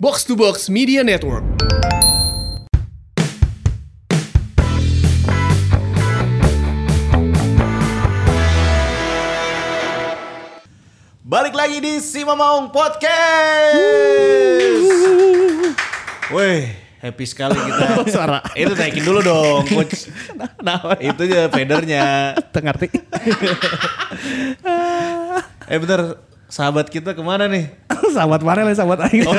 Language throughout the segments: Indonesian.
Box to Box Media Network. Balik lagi di Si Mamaung Podcast. Wih, happy sekali kita. Suara. Itu naikin dulu dong, coach. Nah, Itu aja federnya. ngerti. Eh bentar, sahabat kita ke mana nih? sahabat mana lah sahabat aing.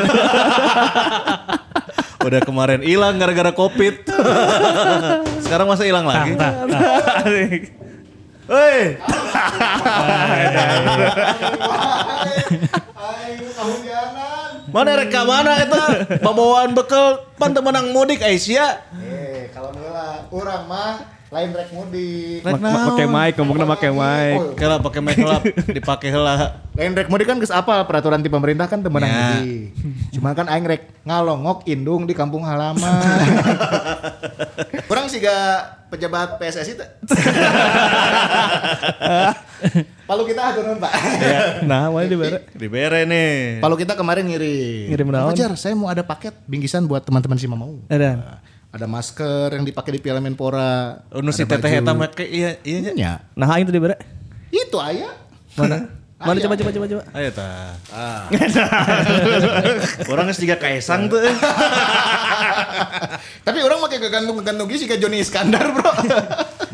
Udah kemarin hilang gara-gara covid. Sekarang masa hilang lagi? Woi, mana reka mana itu? Pembawaan bekal pan menang mudik Aisyah. Eh, kalau mula orang mah lain rek mudik. Rek Pakai mic, ngomongnya pakai mic. Kela pakai make up, dipakai heula. Lain rek mudik kan geus apa peraturan di pemerintah kan temenang Ya. mudik. Cuma kan aing rek ngalongok indung di kampung halaman. orang sih gak pejabat PSSI teh. Palu kita adunan Pak. Nah, mana di bare? Dibere nih. Palu kita kemarin ngirim. Ngirim naon? Fajar, saya mau ada paket bingkisan buat teman-teman si Mamau. Ada. Ada masker yang dipakai di Piala Menpora. Unu si ada teteh eta make iya iya nya. Ya. Nah, aing tuh di bare. Itu ayah. Mana? Mana Aya. coba coba coba coba. Ayo ta. Orang geus juga kaisang tuh. Tapi orang pakai kegantung-kegantung sih kayak Joni Iskandar, Bro.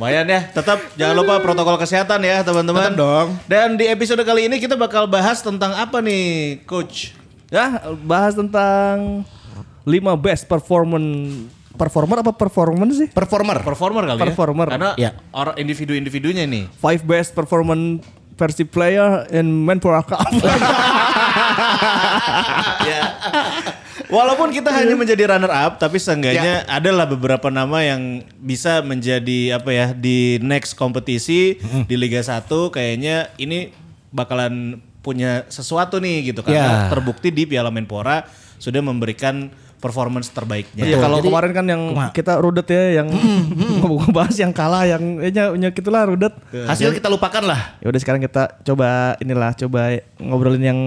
Lumayan ya. Tetap jangan lupa protokol kesehatan ya teman-teman. Tetap dong. Dan di episode kali ini kita bakal bahas tentang apa nih, coach? Ya, bahas tentang 5 best performance performer apa performance sih? Performer. Performer kali Performer. ya. Karena Ya. orang individu-individunya nih. Five best performance Persib player in Menpora Cup. ya. Walaupun kita hanya menjadi runner up, tapi seenggaknya adalah beberapa nama yang bisa menjadi apa ya di next kompetisi di Liga 1 kayaknya ini bakalan punya sesuatu nih gitu karena Ya. terbukti di Piala Menpora sudah memberikan performance terbaiknya. Iya, kalau Jadi- kemarin kan yang Kuma. kita rudet ya yang bahas yang kalah yang nya, nya gitulah rudet. Hasil kita lupakan lah. Ya udah sekarang kita coba inilah coba ngobrolin yang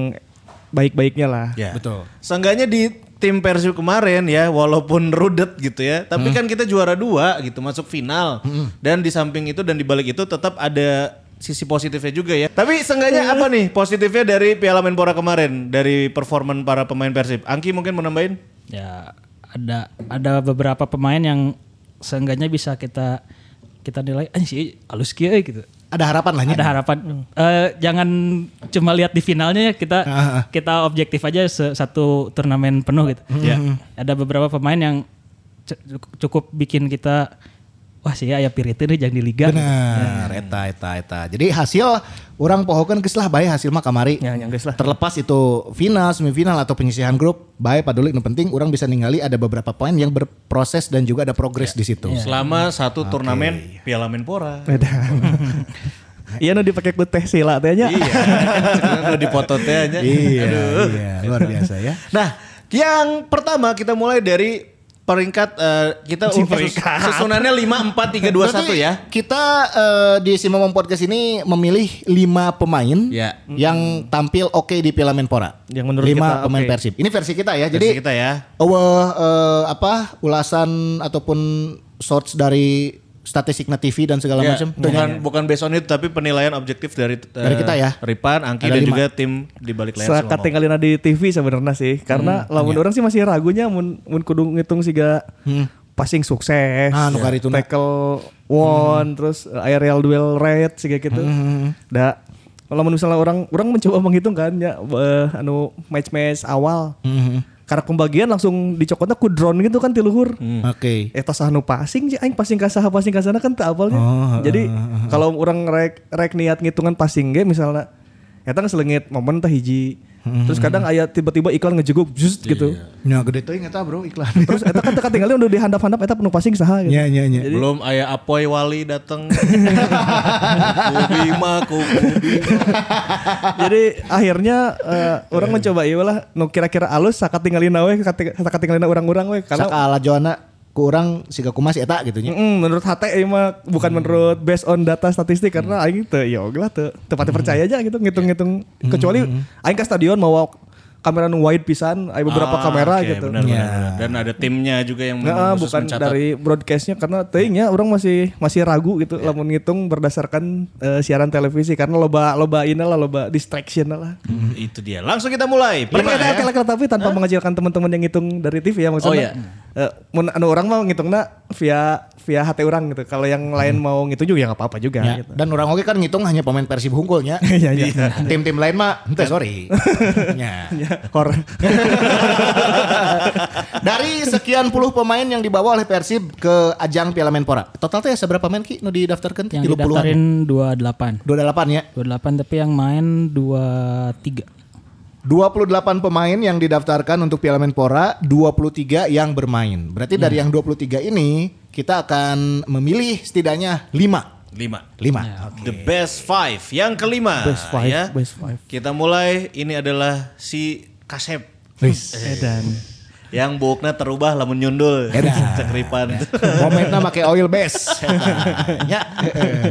baik-baiknya lah. Ya. Betul. Seenggaknya di tim Persib kemarin ya, walaupun rudet gitu ya, tapi kan kita juara dua gitu, masuk final. Dan di samping itu dan di balik itu tetap ada sisi positifnya juga ya. Tapi seenggaknya apa nih positifnya dari Piala Menpora kemarin dari performan para pemain Persib? Angki mungkin mau nambahin? Ya ada ada beberapa pemain yang seenggaknya bisa kita kita nilai ah sih halus kia eh," gitu Ada harapan lah ya. ada harapan Eh, jangan cuma lihat di finalnya ya kita Ah, kita objektif aja satu turnamen penuh gitu Ya. ada beberapa pemain yang cu- cukup bikin kita wah sih ya pirit nih jangan di liga Benar, eta eta eta. Jadi hasil orang pohokeun geus lah bae hasil mah kamari. Ya, yang lah. Terlepas itu final, semifinal atau penyisihan grup, bae paduli nu penting orang bisa ningali ada beberapa poin yang berproses dan juga ada progres di situ. Selama satu turnamen Piala Menpora. Beda. Iya nu dipakai ku teh sila tehnya. iya, udah dipoto teh aja. Iya, iya, luar biasa ya. Nah, yang pertama kita mulai dari peringkat eh, kita sus- peringkat. susunannya 5 4 3 2 1 Berarti ya. Kita eh, di Simamon Podcast ini memilih lima pemain Ya. yang tampil oke di Piala Menpora. Yang menurut lima kita pemain oke. Persib. Ini versi kita ya. Jadi Jadi kita ya. Eueuh, eh, apa ulasan ataupun source dari statistiknya TV dan segala Ya, macam. bukan bukan based on itu tapi penilaian objektif dari eh, Dari kita ya. Ripan, Angki Ada dan lima. juga tim di balik layar. Sekat Selama. tinggalin di TV sebenarnya sih karena lamun orang sih masih ragunya mun mun kudu ngitung siga passing sukses, Ah, nu tackle won, terus uh, aerial duel rate siga gitu. Da kalau misalnya orang orang mencoba menghitung kan ya eh, anu match-match awal. Karena pembagian langsung dicokotnya ku drone gitu kan ti luhur. Oke. Eta sahanu passing sih aing passing ka saha passing ka sana kan teu apalnya. Oh, Jadi kalau orang rek rek niat ngitungan passing ge misalnya eta geus leungit momen teh hiji. Terus kadang aya tiba-tiba iklan ngejeguk just gitu. Nya gede teuing eta bro iklan. Terus eta kan teka tinggalnya udah dihandap-handap eta penuh passing saha gitu. Nya nya nya. Belum ayah Apoy Wali datang. kuku Bima, kuku Bima. Jadi akhirnya eh, orang mencoba ieu lah nu kira-kira alus sakat tinggalin we sakat tinggalin orang-orang we karena Sakala Joana ku urang siga kumas eta gitu nya. Mm, menurut HT ieu mah bukan menurut based on data statistik karena aing teu ya oge lah teu. Teu pati percaya aja gitu ngitung-ngitung. Kecuali aing ke stadion mau kamera nu wide pisan, ada beberapa Ah, kamera oke, gitu. benar, Ya. benar. Dan ada timnya juga yang Nah, khusus bukan mencatat. dari broadcastnya karena teuingnya orang masih masih ragu gitu lamun ngitung berdasarkan eh, siaran televisi karena loba loba ini lah loba distraction lah. Hmm, itu dia. Langsung kita mulai. Ya. oke tapi tanpa mengecilkan teman-teman yang ngitung dari TV ya maksudnya. Oh, iya. Eh, mun anu orang mau ngitungnya via via HT orang gitu. Kalau yang lain mau ngitung juga ya nggak apa-apa juga Ya, gitu. Dan orang oke kan ngitung hanya pemain Persib hunggulnya. Iya, iya. Tim-tim lain mah, ente sorry. ya. Kor. Dari sekian puluh pemain yang dibawa oleh Persib ke ajang Piala Menpora. Total teh seberapa pemain Ki nu didaftarkan? Yang didaftarin 28. 28 ya. 28 tapi yang main 23. 28 pemain yang didaftarkan untuk Piala Menpora, 23 yang bermain. Berarti dari yang 23 ini kita akan memilih setidaknya 5. Lima. 5. The best five. Yang kelima. Best five, ya. best five. Kita mulai. Ini adalah si Kasep. Edan. Yang bukna terubah lamun nyundul. Edan. Cekripan. Momennya pakai oil base. ya.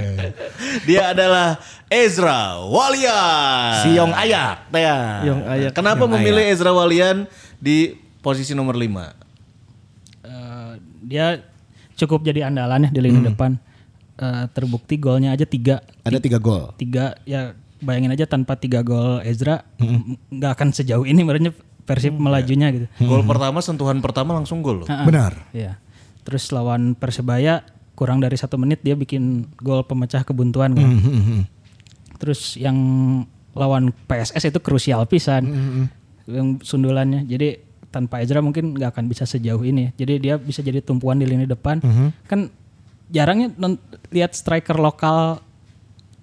Dia adalah Ezra Walian. Siong ayak teh. ya. Yang ayak. Kenapa memilih Ezra Walian di posisi nomor 5? Eh, dia cukup jadi andalan ya di lini depan. Eh, terbukti golnya aja tiga. Ada 3 gol. Tiga ya bayangin aja tanpa tiga gol Ezra nggak akan sejauh ini merenya Persib melajunya gitu. Gol pertama, sentuhan pertama langsung gol loh. Benar. Iya. Terus lawan Persebaya kurang dari satu menit dia bikin gol pemecah kebuntuan kan. Terus yang lawan PSS itu krusial pisan. Yang sundulannya. Jadi tanpa Ezra mungkin nggak akan bisa sejauh ini. Jadi dia bisa jadi tumpuan di lini depan. Kan jarangnya non- lihat striker lokal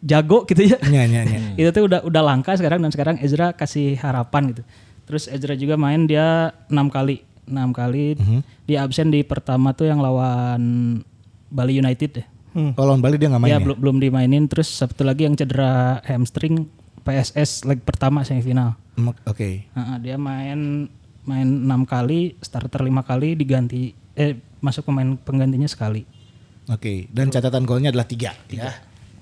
jago gitu ya. Nya nya nya. itu tuh udah udah langka sekarang dan sekarang Ezra kasih harapan gitu. Terus Ezra juga main dia enam kali, enam kali dia absen di pertama tuh yang lawan Bali United deh. Oh, lawan Bali dia nggak main ya, ya? belum belum dimainin. Terus satu lagi yang cedera hamstring PSS leg pertama semifinal. Mm, Oke. Heeh, dia main main enam kali, starter lima kali diganti eh masuk pemain penggantinya sekali. Oke, dan catatan golnya adalah tiga, ya.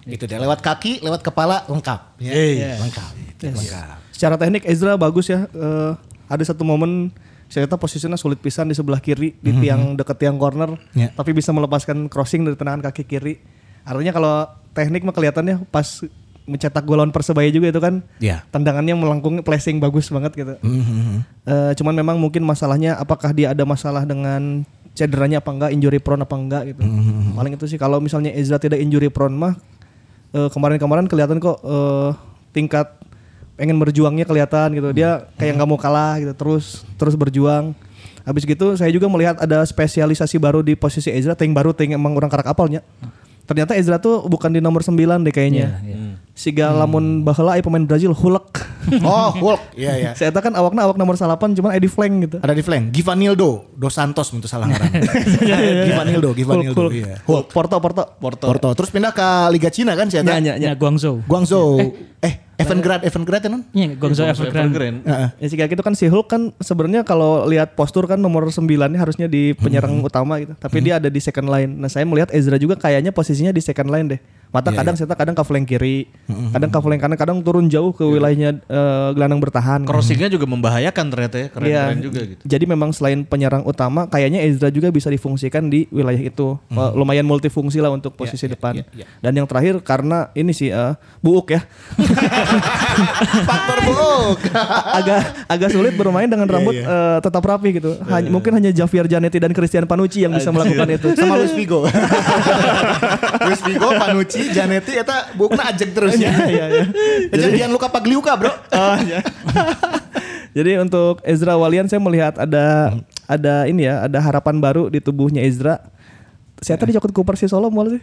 Itu dia lewat kaki, lewat kepala lengkap. Ya. Lengkap. Lengkap. Secara teknik Ezra bagus ya. Eh, ada satu momen saya kata posisinya sulit pisan di sebelah kiri di tiang deket tiang corner, Ya. tapi bisa melepaskan crossing dari tendangan kaki kiri. Artinya kalau teknik mah kelihatannya pas mencetak gol lawan Persebaya juga itu kan Ya. tendangannya melengkung placing bagus banget gitu. Mhm. Eh, cuman memang mungkin masalahnya apakah dia ada masalah dengan cederanya apa enggak, injury prone apa enggak gitu. Paling itu sih kalau misalnya Ezra tidak injury prone mah eh, kemarin-kemarin kelihatan kok eh, tingkat pengen berjuangnya kelihatan gitu. Dia kayak nggak mau kalah gitu, terus terus berjuang. Habis gitu saya juga melihat ada spesialisasi baru di posisi Ezra, ting baru ting emang orang karak apalnya. Ternyata Ezra tuh bukan di nomor 9 deh kayaknya. Siga lamun baheula aya pemain Brazil Hulk. Oh, Hulk. Iya, iya. Saya tahu kan awakna awak nomor 8 cuman Eddie Flank gitu. Ada di flank. Givanildo dos Santos untuk salah ngaran. Givanildo, Givanildo. Hulk, Hulk. Iya. Hulk. Porto, Porto. Porto. Porto. Terus pindah ke Liga Cina kan sih Ya, ya, ya. Guangzhou. Guangzhou. Eh, Evangrad, Evangrad ya non? Iya, Guangzhou Evergrande. Heeh. Ya sih kayak gitu kan si Hulk kan sebenarnya kalau lihat postur kan nomor 9 nya harusnya di penyerang utama gitu. Tapi dia ada di second line. Nah, saya melihat Ezra juga kayaknya posisinya di second line deh. Mata kadang saya kadang ke flank kiri, kadang ke flank kanan, kadang turun jauh ke wilayahnya eh, gelandang bertahan. Crossingnya juga membahayakan ternyata ya. Keren-keren Iya. juga gitu. Jadi memang selain penyerang utama, kayaknya Ezra juga bisa difungsikan di wilayah itu. Eh, lumayan multifungsi lah untuk posisi depan. Dan yang terakhir karena ini sih eh, buuk ya. Faktor buruk. agak agak sulit bermain dengan rambut eh, tetap rapi gitu. Hanya, mungkin hanya Javier Zanetti dan Christian Panucci yang bisa melakukan itu. Sama Luis Figo. Luis Figo, Panucci, Janetti eta bukna ajek terus ya. Iya, iya. Jadi jangan luka Pagliuca, Bro. Oh, iya. Jadi untuk Ezra Walian saya melihat ada ada ini ya, ada harapan baru di tubuhnya Ezra. Saya tadi cokot Cooper si Solo mau sih.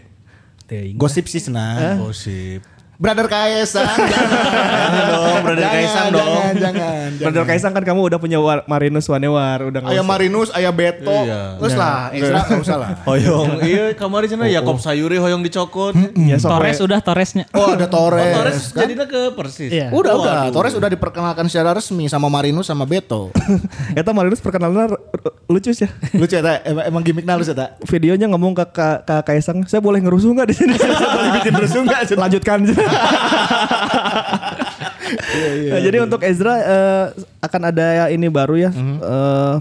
Gosip sih senang. Gosip. Brother Kaisang. jangan dong, Brother Kaisang dong. Jangan, jangan. Brother Kaisang kan kamu udah punya war, Marinus Wanewar, udah nggak Ayah usah. Marinus, ayah Beto. Iya. Terus lah, Ezra enggak usah lah. Hoyong. iya kemarin cina Yakob Sayuri hoyong dicokot. Ya, Torres udah Torresnya. Oh, ada Torres. Torres kan? jadinya ke Persis. Iya. Udah, udah. Torres udah diperkenalkan secara resmi sama Marinus sama Beto. Eta Marinus perkenalannya r- r- lucu sih ya. Lucu ya, emang, emang gimmick halus ya, Ta? Videonya ngomong ke, ke, ke Kaisang, saya boleh ngerusuh nggak di sini? Bikin rusuh nggak? Lanjutkan. Nah, jadi untuk Ezra eh, akan ada ini baru ya. eh,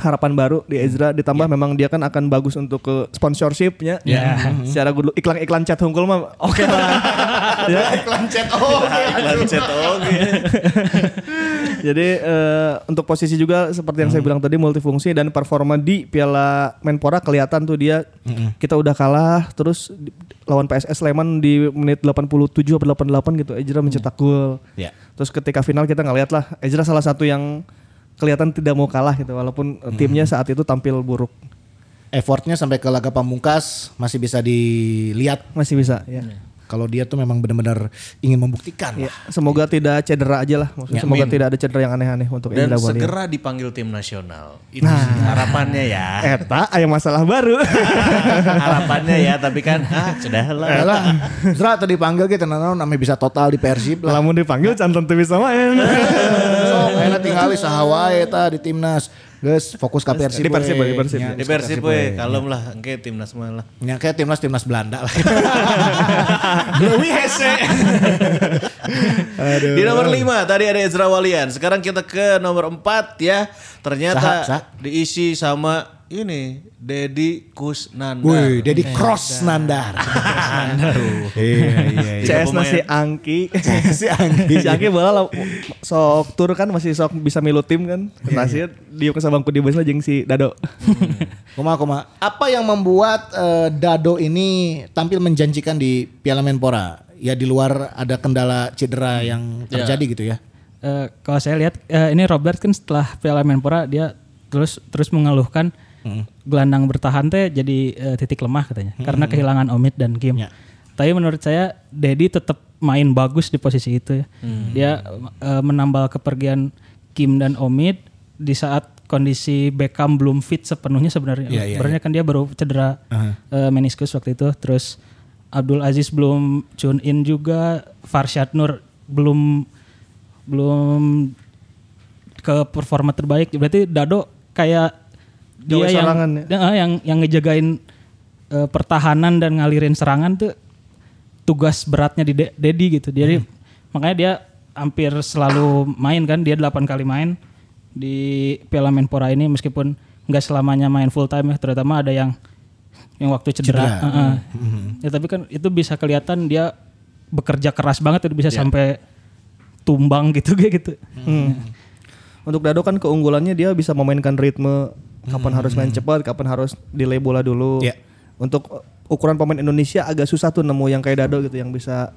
harapan baru di Ezra ditambah memang dia kan akan bagus untuk ke sponsorshipnya. Ya. Secara good look, iklan-iklan chat hunggul mah oke lah. ya. Iklan chat oh. Iklan chat oke. Jadi eh, untuk posisi juga seperti yang saya bilang tadi multifungsi dan performa di Piala Menpora kelihatan tuh dia kita udah kalah terus lawan PSS Sleman di menit 87 atau 88 gitu Ezra mencetak gol. Ya. Terus ketika final kita nggak lihat lah Ezra salah satu yang kelihatan tidak mau kalah gitu walaupun eh, timnya saat itu tampil buruk. Effortnya sampai ke laga pamungkas masih bisa dilihat Masih bisa ya. Kalau dia tuh memang benar-benar ingin membuktikan. Ya, semoga tidak cedera aja lah. Maksudnya Ya, semoga amin. tidak ada cedera yang aneh-aneh untuk Dan Ezra Walian. segera dipanggil tim nasional. Itu sih harapannya ya. Eta aya masalah baru. harapannya ya, tapi kan ah sudah lah. Yalah, Zra tadi panggil kita naon namanya bisa total di Persib lah. Lamun dipanggil canton teu bisa main. So, akhirnya tinggal di Hawaii ta di timnas. Guys, fokus ke Persib. Di Persib, di Persib. Ya, Di Persib we, kalem lah, engke timnas mah lah. Ya kayak timnas timnas Belanda lah. Dewi Hese. Di nomor 5 tadi ada Ezra Walian. Sekarang kita ke nomor 4 ya. Ternyata Saha, saha? diisi sama ini Dedi Kusnanda. Wih, Dedi Cross Nandar. Iya, iya, iya. CS nasi Angki. Si Anggi. si Angki lah sok tur kan masih sok bisa milu tim kan. Nasi dia ke sabangku di bus jeung si Dado. Kuma kuma. Apa yang membuat eh, Dado ini tampil menjanjikan di Piala Menpora? Ya di luar ada kendala cedera yang terjadi gitu ya. Eh, kalau saya lihat eh, ini Robert kan setelah Piala Menpora dia terus terus mengeluhkan gelandang bertahan teh jadi eh, titik lemah katanya karena kehilangan Omid dan Kim. Ya. Tapi menurut saya Dedi tetap main bagus di posisi itu ya. Dia eh, menambal kepergian Kim dan Omid di saat kondisi Beckham belum fit sepenuhnya sebenarnya. Iya, iya, sebenarnya kan dia baru cedera eh, meniskus waktu itu. Terus Abdul Aziz belum tune in juga, Farshad Nur belum belum ke performa terbaik. Berarti Dado kayak dia Gawe yang serangan ya? Eh, yang yang ngejagain eh, pertahanan dan ngalirin serangan tuh tugas beratnya di De- Dedi gitu. Jadi makanya dia hampir selalu main kan, dia 8 kali main di Piala Menpora ini meskipun nggak selamanya main full time ya, terutama ada yang yang waktu cedera. Cedera. Heeh. Ya tapi kan itu bisa kelihatan dia bekerja keras banget tuh bisa sampai tumbang gitu kayak gitu. Hmm. Untuk Dado kan keunggulannya dia bisa memainkan ritme kapan harus main cepat, kapan harus delay bola dulu. Ya. Untuk uh, ukuran pemain Indonesia agak susah tuh nemu yang kayak Dado gitu yang bisa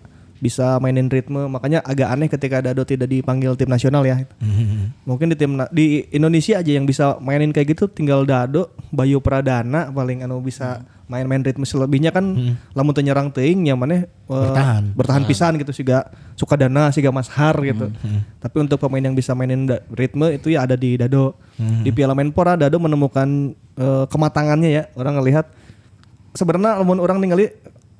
bisa mainin ritme. Makanya agak aneh ketika Dado tidak dipanggil tim nasional ya. Mungkin di tim di Indonesia aja yang bisa mainin kayak gitu tinggal Dado, Bayu Pradana paling anu bisa main-main ritme selebihnya kan lamun teu nyerang teuing nya maneh uh, Bertahan. bertahan pisan gitu siga Sukadana siga Mas Har gitu. Tapi untuk pemain yang bisa mainin da- ritme itu ya ada di Dado. Di Piala Menpora Dado menemukan eh, kematangannya ya. Orang ngelihat sebenarnya lamun orang ningali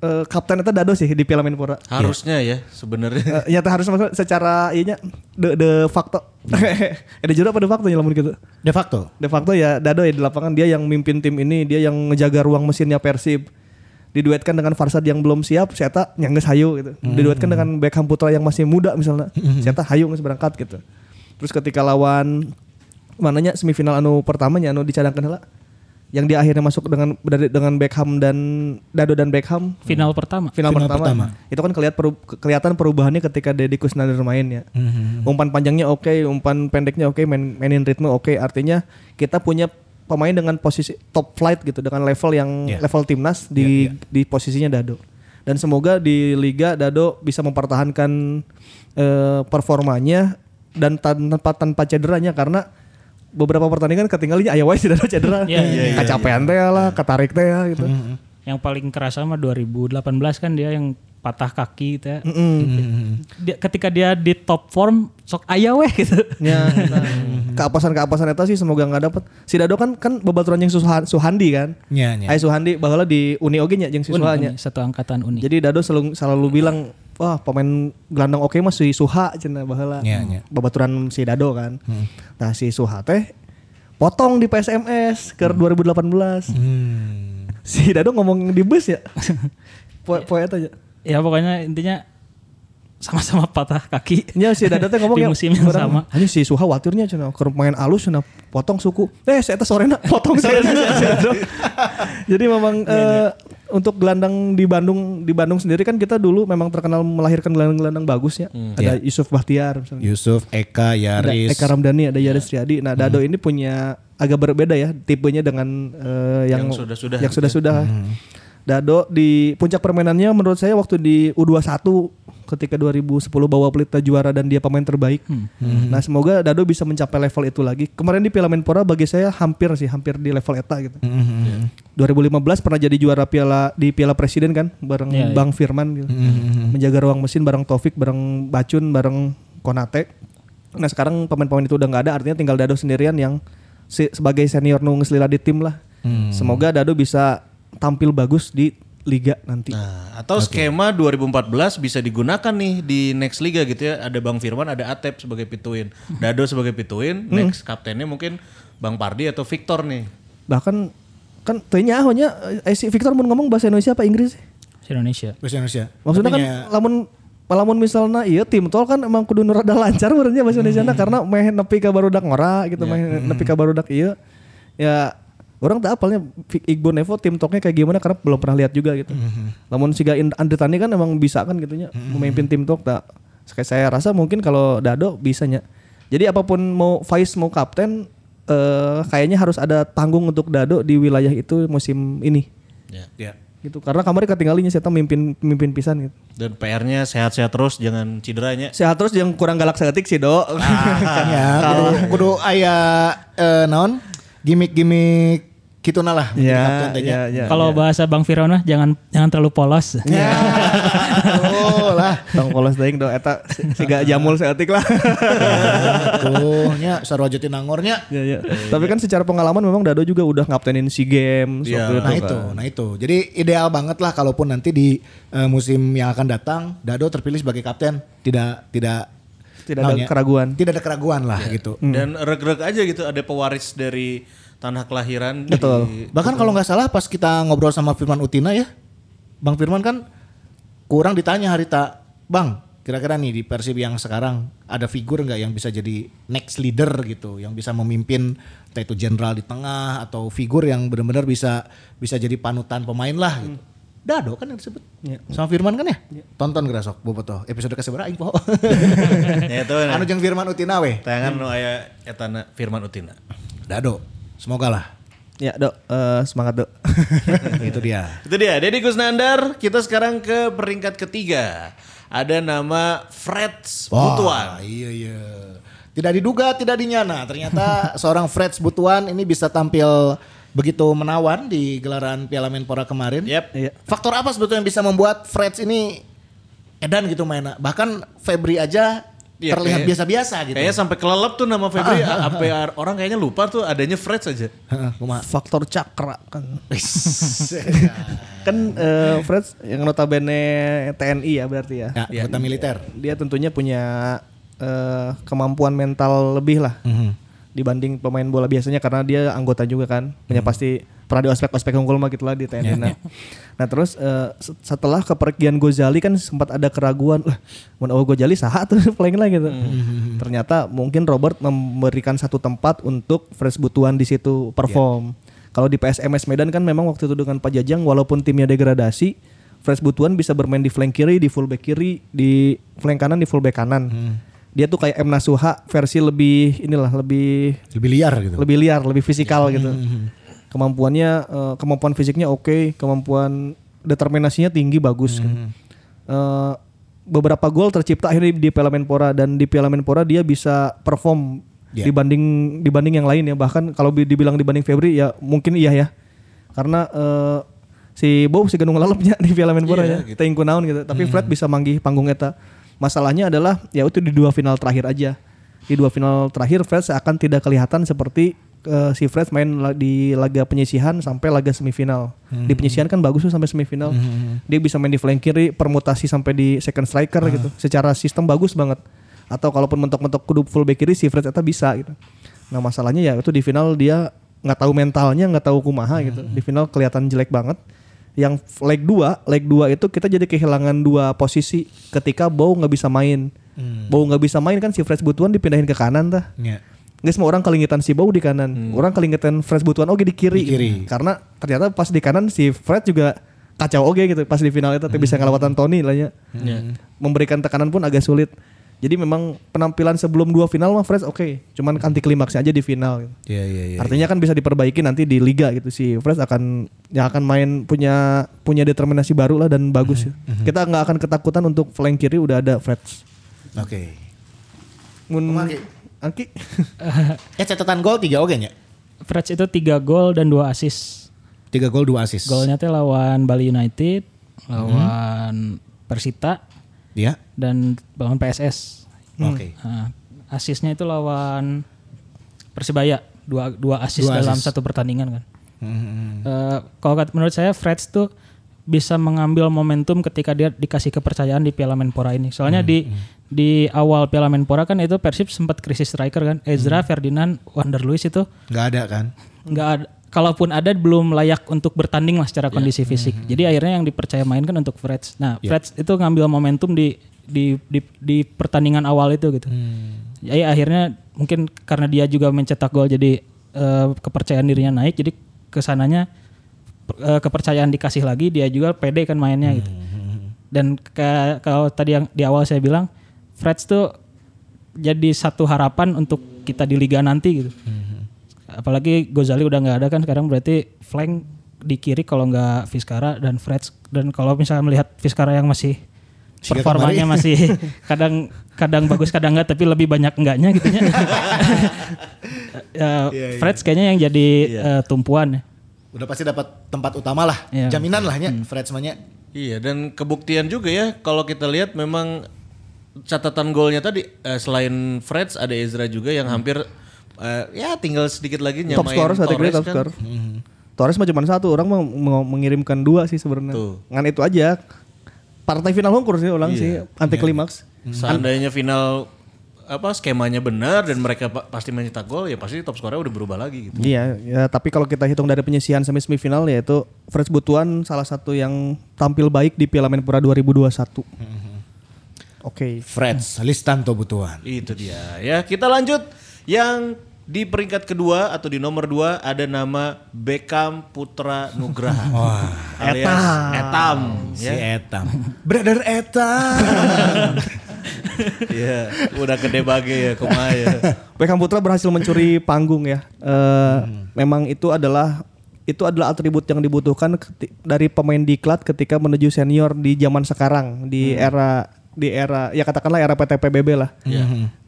eh, kapten itu Dado sih di Piala Menpora. Harusnya ya sebenarnya. Eh, nyata harus masuk secara iya de de facto. Ada juga apa de facto ya lamun gitu. De facto. De facto ya Dado ya di lapangan dia yang mimpin tim ini, dia yang ngejaga ruang mesinnya Persib. Diduetkan dengan Farsad yang belum siap, Seta yang geus hayu gitu. Diduetkan dengan Beckham Putra yang masih muda misalnya. Seta hayu geus berangkat gitu. Terus ketika lawan mananya semifinal anu pertamanya anu dicadangkan heula yang dia akhirnya masuk dengan dengan Beckham dan Dado dan Beckham? Final pertama. final, Final pertama, pertama. itu kan kelihatan peru- kelihatan perubahannya ketika Deddy Kusnandar main ya. Umpan panjangnya oke umpan pendeknya oke main, mainin ritme oke. Artinya kita punya pemain dengan posisi top flight gitu dengan level yang Yeah. level timnas di di posisinya Dado. Dan semoga di liga Dado bisa mempertahankan eh, performanya dan tanpa tanpa cederanya. Karena beberapa pertandingan ketinggalannya aya wae si Dado cedera Iya, iya, iya. kacapean teh lah katarik teh ya, gitu Yang paling kerasa mah 2018 kan dia yang patah kaki gitu ya. Dia, ketika dia di top form sok aya weh gitu. Ya, keapasan-keapasan eta sih semoga nggak dapet. Si Dado kan kan babaturan yang Suhan, Suhandi kan. Nya, nya. Aya Suhandi baheula di Uni oge nya jeung si Uni, Suhanya. Uni, satu angkatan Uni. Jadi Dado selalu selalu bilang, wah pemain gelandang oke mah si Suha cenah baheula. Nya, nya. Babaturan si Dado kan. Nah, si Suha teh potong di PSMS ke 2018. Hmm. Si Dado ngomong di bus ya. Poe poe eta aja. ya pokoknya intinya sama-sama patah kaki. Nya si Dado teh ngomong Di yang musim yang orang, sama. Hanya si Suha watirnya cenah keur main alus cenah potong suku. Eh saya teh sorena potong sorena. Jadi memang eh, untuk gelandang di Bandung di Bandung sendiri kan kita dulu memang terkenal melahirkan gelandang-gelandang bagus ya. Ada Yusuf Bahtiar misalnya. Yusuf, Eka, Ada Yaris. Eka Ramdhani, ada Yaris Triadi. Nah, Dado ini punya agak berbeda ya tipenya dengan eh, yang Yang sudah-sudah Yang gitu sudah-sudah. Dado di puncak permainannya menurut saya waktu di U21 ketika 2010 bawa Pelita juara dan dia pemain terbaik. Nah, semoga Dado bisa mencapai level itu lagi. Kemarin di Piala Menpora bagi saya hampir sih, hampir di level eta gitu. 2015 pernah jadi juara Piala di Piala Presiden kan bareng Iya, iya. Bang Firman gitu. Menjaga ruang mesin bareng Taufik, bareng Bacun, bareng Konate. Nah sekarang pemain-pemain itu udah nggak ada, artinya tinggal Dado sendirian yang sebagai senior nu geus lila di tim lah. Semoga Dado bisa tampil bagus di liga nanti. Nah, atau skema 2014 bisa digunakan nih di next liga gitu ya. Ada Bang Firman, ada Atep sebagai pituin, Dado sebagai pituin, next kaptennya mungkin Bang Pardi atau Victor nih. Bahkan kan tanya ahonya eh, si Victor mau ngomong bahasa Indonesia apa Inggris sih? Indonesia. Bahasa Indonesia. Maksudnya kan Tapi nya- lamun lamun misalnya iya tim tol kan emang kudu rada lancar berarti bahasa Indonesia Hmm. karena meh nepi ka barudak ngora gitu meh nepi ka barudak iya. Ya orang tak apalnya Iqbal Nevo tim toknya kayak gimana karena belum pernah lihat juga gitu. Hmm. Namun In- Andre Tani kan emang bisa kan gitunya memimpin tim tok tak. Saya rasa mungkin kalau Dado bisanya. Jadi apa pun mau Faiz mau kapten eh kayaknya harus ada tanggung untuk Dado di wilayah itu musim ini Ya. Ya. gitu karena kemarin ketinggalinya saya mimpin mimpin pisan gitu. Dan PR-nya sehat-sehat terus, jangan cederanya. Sehat terus yang kurang galak seketik sih dok. ya, kudu, kudu aya eh, naon gimmick-gimmick gitu lah menjadi Ya, ya, ya. Kalau bahasa Bang Firman mah jangan jangan terlalu polos. Ya. Oh lah. Tong polos deing do eta siga jamul seetik lah. Tuh nya sarua Jatinangornya. ya, ya. Tapi kan secara pengalaman memang Dado juga udah ngaptenin SEA Games Iya. waktu Nah itu. itu, kan. nah itu. Jadi ideal banget lah kalaupun nanti di eh, musim yang akan datang Dado terpilih sebagai kapten. Tidak tidak Tidak ada keraguan. Tidak ada keraguan lah gitu. Dan reg-reg aja gitu ada pewaris dari tanah kelahiran. Betul. di- Bahkan kalau nggak salah pas kita ngobrol sama Firman Utina ya, Bang Firman kan kurang ditanya Harita, Bang, kira-kira nih di Persib yang sekarang ada figur nggak yang bisa jadi next leader gitu, yang bisa memimpin entah itu jenderal di tengah atau figur yang benar-benar bisa bisa jadi panutan pemain lah gitu. Dado kan yang disebut sama Firman kan ya? Tonton gerasok bobotoh episode keseberapa aing poho. Ya itu nah. anu jeung Firman Utina weh. Tangan nu aya etana Firman Utina. Dado, semoga lah. Ya dok, eh, semangat dok. itu dia. Itu dia, Deddy Kusnandar. Kita sekarang ke peringkat ketiga. Ada nama Freds Butuan. Iya iya. Tidak diduga, tidak dinyana. Ternyata seorang Freds Butuan ini bisa tampil begitu menawan di gelaran Piala Menpora kemarin. Yep. Iya. Faktor apa sebetulnya yang bisa membuat Freds ini edan gitu mainnya? Bahkan Febri aja Iya, terlihat biasa-biasa gitu. Kayaknya sampai kelelep tuh nama Febri. Sampai orang kayaknya lupa tuh adanya Freds aja. Heeh, kumaha? Faktor cakra kan. kan eh, Fred yang notabene TNI ya berarti ya. Ya, anggota militer. Dia tentunya punya eh, kemampuan mental lebih lah dibanding pemain bola biasanya karena dia anggota juga kan. Punya pasti pernah di ospek-ospek unggul mah gitu lah di TNI. Nah, nah terus se- setelah kepergian Gozali kan sempat ada keraguan, lah, mun oh Gozali saha tuh playing lah gitu. Ternyata mungkin Robert memberikan satu tempat untuk Fresh Butuan di situ perform. Kalau di PSMS Medan kan memang waktu itu dengan Pak Jajang walaupun timnya degradasi, Fresh Butuan bisa bermain di flank kiri, di fullback kiri, di flank kanan, di fullback kanan. Dia tuh kayak M Nasuha versi lebih inilah lebih Lebih liar gitu. lebih liar, lebih fisikal gitu. Kemampuannya eh, kemampuan fisiknya oke, kemampuan determinasinya tinggi bagus. gitu. Eh, beberapa gol tercipta akhirnya di Piala Menpora dan di Piala Menpora dia bisa perform Ya. dibanding dibanding yang lain ya. Bahkan kalau bi- dibilang dibanding Febri ya mungkin iya ya. Karena eh, si Bob si Gunung Lalepnya di Piala Menpora ya, teuing kunaon gitu. Tapi Fred bisa manggih panggung eta. Masalahnya adalah ya itu di dua final terakhir aja. Di dua final terakhir Fred seakan tidak kelihatan seperti eh, si Fred main di laga penyisihan sampai laga semifinal. Di penyisihan kan bagus tuh sampai semifinal. Dia bisa main di flank kiri, permutasi sampai di second striker gitu. Secara sistem bagus banget. Atau kalaupun mentok-mentok kudu full back kiri si Fred eta bisa gitu. Nah, masalahnya ya itu di final dia nggak tahu mentalnya, nggak tahu kumaha gitu. Di final kelihatan jelek banget. Yang leg 2, leg 2 itu kita jadi kehilangan dua posisi ketika Bow nggak bisa main. Bow nggak bisa main kan si Fresh Butuan dipindahin ke kanan tah. Ya. Nggak semua orang kelingitan si Bow di kanan. Orang kelingitan Fresh Butuan oke di kiri. Di kiri. Karena ternyata pas di kanan si Fred juga kacau oke gitu pas di final itu tapi bisa ngelawatan Tony lah ya. Memberikan tekanan pun agak sulit. Jadi memang penampilan sebelum dua final mah Fred oke, cuman anti klimaksnya aja di final. gitu. Iya iya iya. Artinya kan bisa diperbaiki nanti di liga gitu si Fresh akan yang akan main punya punya determinasi baru lah dan bagus ya. Kita nggak akan ketakutan untuk flank kiri udah ada Fred. Oke. Mun Kumaki. Angki. Ya catatan gol tiga oke nya. Freds itu 3 gol dan 2 assist. Tiga gol dua assist. Golnya teh lawan Bali United, lawan Persita Iya. dan lawan PSS. Oke. Nah, asisnya itu lawan Persibaya, dua dua asis Dua dalam assist. satu pertandingan kan. Hmm. Eh, kalau menurut saya Freds tuh bisa mengambil momentum ketika dia dikasih kepercayaan di Piala Menpora ini. Soalnya Hmm, di di awal Piala Menpora kan itu Persib sempat krisis striker kan. Ezra, Hmm. Ferdinand, Wander Luiz itu Nggak ada kan? nggak ada kalaupun ada belum layak untuk bertanding lah secara kondisi fisik. Hmm, Jadi akhirnya yang dipercaya main kan untuk Freds. Nah, Freds itu ngambil momentum di di di, di pertandingan awal itu gitu. Hmm. Ya akhirnya mungkin karena dia juga mencetak gol jadi eh, kepercayaan dirinya naik jadi ke sananya eh, kepercayaan dikasih lagi dia juga pede kan mainnya gitu. Dan ke- kalau tadi yang di awal saya bilang Freds tuh jadi satu harapan untuk kita di liga nanti gitu. Apalagi Gozali udah nggak ada kan sekarang berarti flank di kiri kalau nggak Vizcara dan Freds dan kalau misalnya melihat Vizcara yang masih Siga performanya masih kadang kadang bagus kadang enggak tapi lebih banyak enggaknya gitu ya. Ya, Freds kayaknya yang jadi eh, tumpuan ya. Udah pasti dapat tempat utama lah. Iya. Jaminan lah nya. Fred semuanya. Iya dan kebuktian juga ya kalau kita lihat memang catatan golnya tadi eh, selain Freds ada Ezra juga yang hampir eh, ya tinggal sedikit lagi nyamain top scorer Torres top kan. scorer. Torres mah cuma satu, orang mau, mengirimkan dua sih sebenarnya. Ngan itu aja. Partai final hongkur sih ulang sih anti klimaks. Seandainya final apa skemanya benar dan mereka pa- pasti mencetak gol ya pasti top scorer udah berubah lagi gitu. Iya, ya, tapi kalau kita hitung dari penyisihan sampai semifinal yaitu Freds Butuan salah satu yang tampil baik di Piala Menpora 2021. Oke. Freds, Listanto Butuan. Itu dia. Ya, kita lanjut yang di peringkat kedua atau di nomor dua ada nama Beckham Putra Nugraha. Wah, alias Etam. Si Ya. Etam. Brother Etam. Iya, udah gede bage ya kumaha ya. Beckham Putra berhasil mencuri panggung ya. Eh, Memang itu adalah itu adalah atribut yang dibutuhkan keti- dari pemain diklat ketika menuju senior di zaman sekarang di era di era ya katakanlah era PTPBB lah.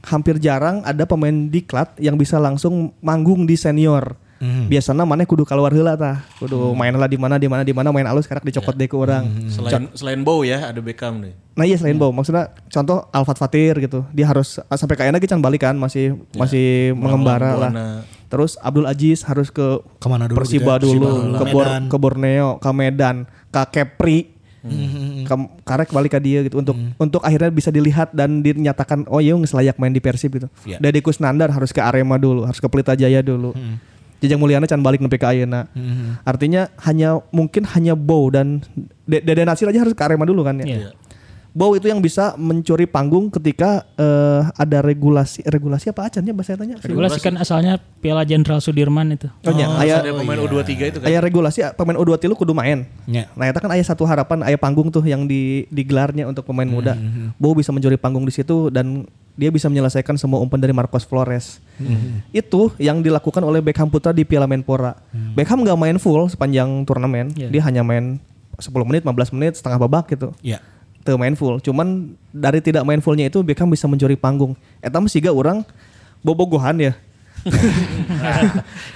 Hampir jarang ada pemain diklat yang bisa langsung manggung di senior. Biasanya mana kudu keluar heula tah. Kudu main lah di mana di mana di mana main alus sekarang dicopot deh ke orang. Selain selain Bow ya, ada Beckham nih. Nah iya selain Bow, maksudnya contoh Alfat Fatir gitu, dia harus ah, sampai kayaknya can balik kan, masih masih mengembara lah. Buana. Terus Abdul Aziz harus ke Ke mana dulu Persiba gitu ya? dulu, Persiba dulu. ke, Bor- ke Borneo, ke Medan, ke Kepri, ke karek balik ke dia gitu untuk untuk akhirnya bisa dilihat dan dinyatakan oh iya nggak layak main di Persib gitu. Iya. Dari Kusnandar harus ke Arema dulu, harus ke Pelita Jaya dulu. Jajang Mulyana can balik nepi ke Ayeuna. Artinya hanya mungkin hanya Bow dan De- Dede Nasir aja harus ke Arema dulu kan ya. Iya. Bow itu yang bisa mencuri panggung ketika eh, ada regulasi regulasi apa acannya bahasa tanya Regulasi kan asalnya Piala Jenderal Sudirman itu. Oh, nya, Oh, aya ada pemain U23 itu kan. aya regulasi pemain U23 lu kudu main. Nya. Nah, itu kan aya satu harapan, aya panggung tuh yang di digelarnya untuk pemain muda. Bow bisa mencuri panggung di situ dan dia bisa menyelesaikan semua umpan dari Marcos Flores. Itu yang dilakukan oleh Beckham Putra di Piala Menpora. Beckham nggak main full sepanjang turnamen. Iya. Dia hanya main 10 menit, 15 menit, setengah babak gitu. Iya. Teu main full. Cuman dari tidak main fullnya itu Beckham bisa mencuri panggung. Eta mah siga orang bobogohan ya.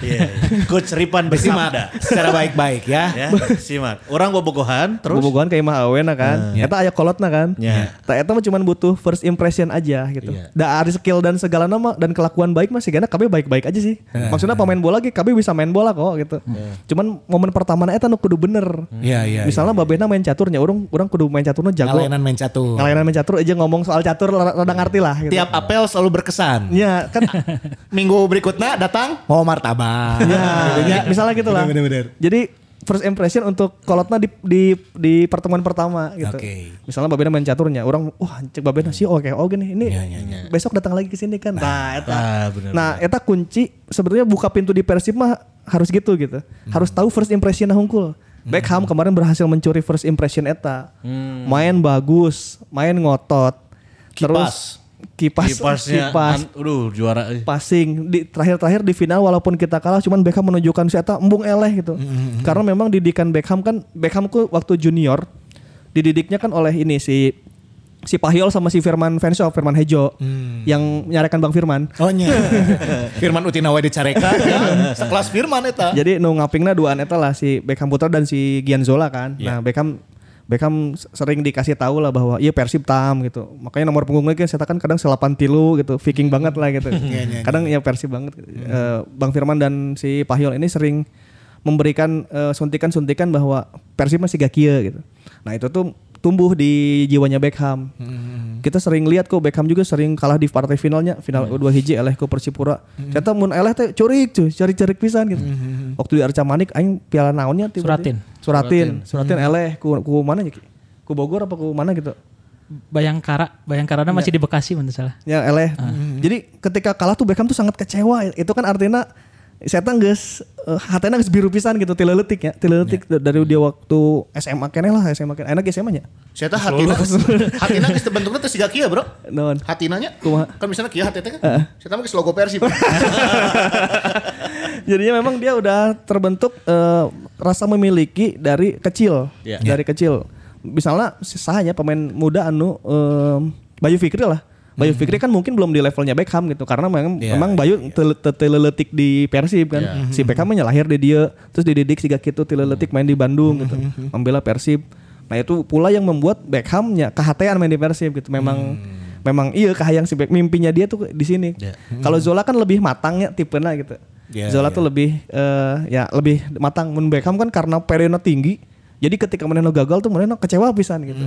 Iya. Coach Ripan Bersimak bersabda. secara baik-baik ya. ya, simak. Orang bobogohan terus bobogohan kayak mah awena kan. Eta aya kolotna kan. Ya. Nah, eta mah cuman butuh first impression aja gitu. Iya. Da ari skill dan segala nama dan kelakuan baik masih gana KB baik-baik aja sih. Maksudnya pemain bola ge KB bisa main bola kok gitu. Cuman momen pertama eta nu kudu bener. Iya, iya. Misalnya babena main caturnya, orang orang kudu main caturnya jago. Ngalayanan main catur. Ngalayanan main catur aja ngomong soal catur rada ngerti lah gitu. Tiap apel selalu berkesan. Ya kan Minggu berikutnya datang mau martabak. ya, ya, misalnya gitu lah. Bener-bener. Jadi first impression untuk kolotna di di di pertemuan pertama gitu. Oke. Misalnya Babena main caturnya, orang wah cek Babena sih oke oke nih. Ini Iya, iya, iya. besok datang lagi ke sini kan. Nah, eta. Ah, bener, nah, eta kunci sebenarnya buka pintu di Persib mah harus gitu gitu. Harus tahu first impression hungkul. Beckham kemarin berhasil mencuri first impression eta. Main bagus, main ngotot. Kipas. Kipas Kipasnya, kipas aduh juara. passing di terakhir-terakhir di final walaupun kita kalah cuman Beckham menunjukkan si eta embung eleh gitu. Karena memang didikan Beckham kan Beckham ku waktu junior dididiknya kan oleh ini si si Pahyol sama si Firman Fanshaw, Firman Hejo yang menyarankan Bang Firman. Oh nya. Firman Utina wae dicareka ya. Sekelas Firman eta. Jadi nu ngapingna duaan eta lah si Beckham Putra dan si Gianzola kan. Nah, Beckham Beckham sering dikasih tahu lah bahwa iya Persib tam gitu. Makanya nomor punggungnya kan saya kan kadang selapan tilu gitu, Viking banget lah gitu. kadang ya Persib banget. Eh, Bang Firman dan si Pahyol ini sering memberikan eh, suntikan-suntikan bahwa Persib masih gak kia gitu. Nah, itu tuh tumbuh di jiwanya Beckham. Kita sering lihat kok Beckham juga sering kalah di partai finalnya, final U2 hiji eleh ke Persipura. Ternyata mun eleh teh curik cuy, cari-cari pisan gitu. Waktu di Arca Manik aing piala naonnya tiba-tiba. Suratin. Suratin eleh ku, ku mana ya? Ki? Ku Bogor apa ku mana gitu. Bayangkara, Bayangkarana masih di Bekasi menurut salah. Ya eleh. Jadi ketika kalah tuh Beckham tuh sangat kecewa. Itu kan artinya saya geus uh, hatena geus biru pisan gitu tileletik ya. Tileletik dari dia waktu SMA keneh lah SMA keneh. Enak SMA nya. Saya teh hatina hatina geus terbentuknya teh siga kieu, Bro. Naon? Hatinanya Kumaha? kan misalnya kieu hati teh kan. Saya teh mah geus logo Persib. Jadinya memang dia udah terbentuk eh, rasa memiliki dari kecil, Iya. dari kecil. Misalnya sahanya pemain muda anu em, Bayu Fikri lah. Bayu Fikri kan mungkin belum di levelnya Beckham gitu karena memang Iya, memang Bayu tel- tel- teleletik di Persib kan. Si Beckham mah lahir di dia, terus dididik siga gitu teleletik main di Bandung gitu, membela Persib. Nah itu pula yang membuat Beckhamnya kehatean main di Persib gitu. Memang memang iya kahayang si Beck mimpinya dia tuh di sini. Kalau Zola kan lebih matangnya tipenya gitu. Iya, Zola tuh lebih eh, ya lebih matang. Mun Beckham kan karena periode tinggi. Jadi ketika Maneno gagal tuh Maneno kecewa pisan gitu.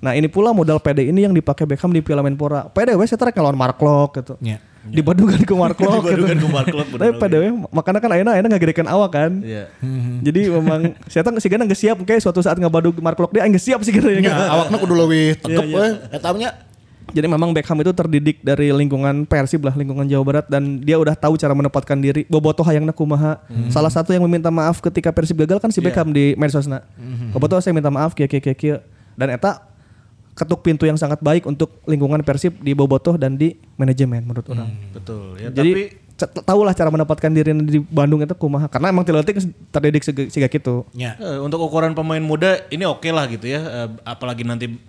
nah ini pula modal PD ini yang dipakai Beckham di Piala Menpora. PD we saya lawan Mark Lok gitu. Iya. Dibadukan ke Mark Lok gitu. Dibadukan ke Mark Lok, bener Tapi PD we makanya kan ayeuna ayeuna ngagedekeun awak kan. Iya. Jadi memang saya tahu sih nggak siap kayak suatu saat ngebadug Mark Lok dia nggak siap sih gitu Ya, ya. awakna kudu leuwih tetep Iya, we. Eta nya Jadi memang Beckham itu terdidik dari lingkungan Persib lah, lingkungan Jawa Barat dan dia udah tahu cara menempatkan diri. Bobotoh hayangna kumaha. Salah satu yang meminta maaf ketika Persib gagal kan si Beckham di medsosna. Bobotoh saya minta maaf kia kia kia kia. Dan eta ketuk pintu yang sangat baik untuk lingkungan Persib di Bobotoh dan di manajemen menurut orang. Betul. Ya, Jadi tapi c- tahulah cara mendapatkan diri di Bandung itu kumaha karena emang Tiletik terdidik sega, siga gitu. nya. Eh, untuk ukuran pemain muda ini oke lah gitu ya. Eh, apalagi nanti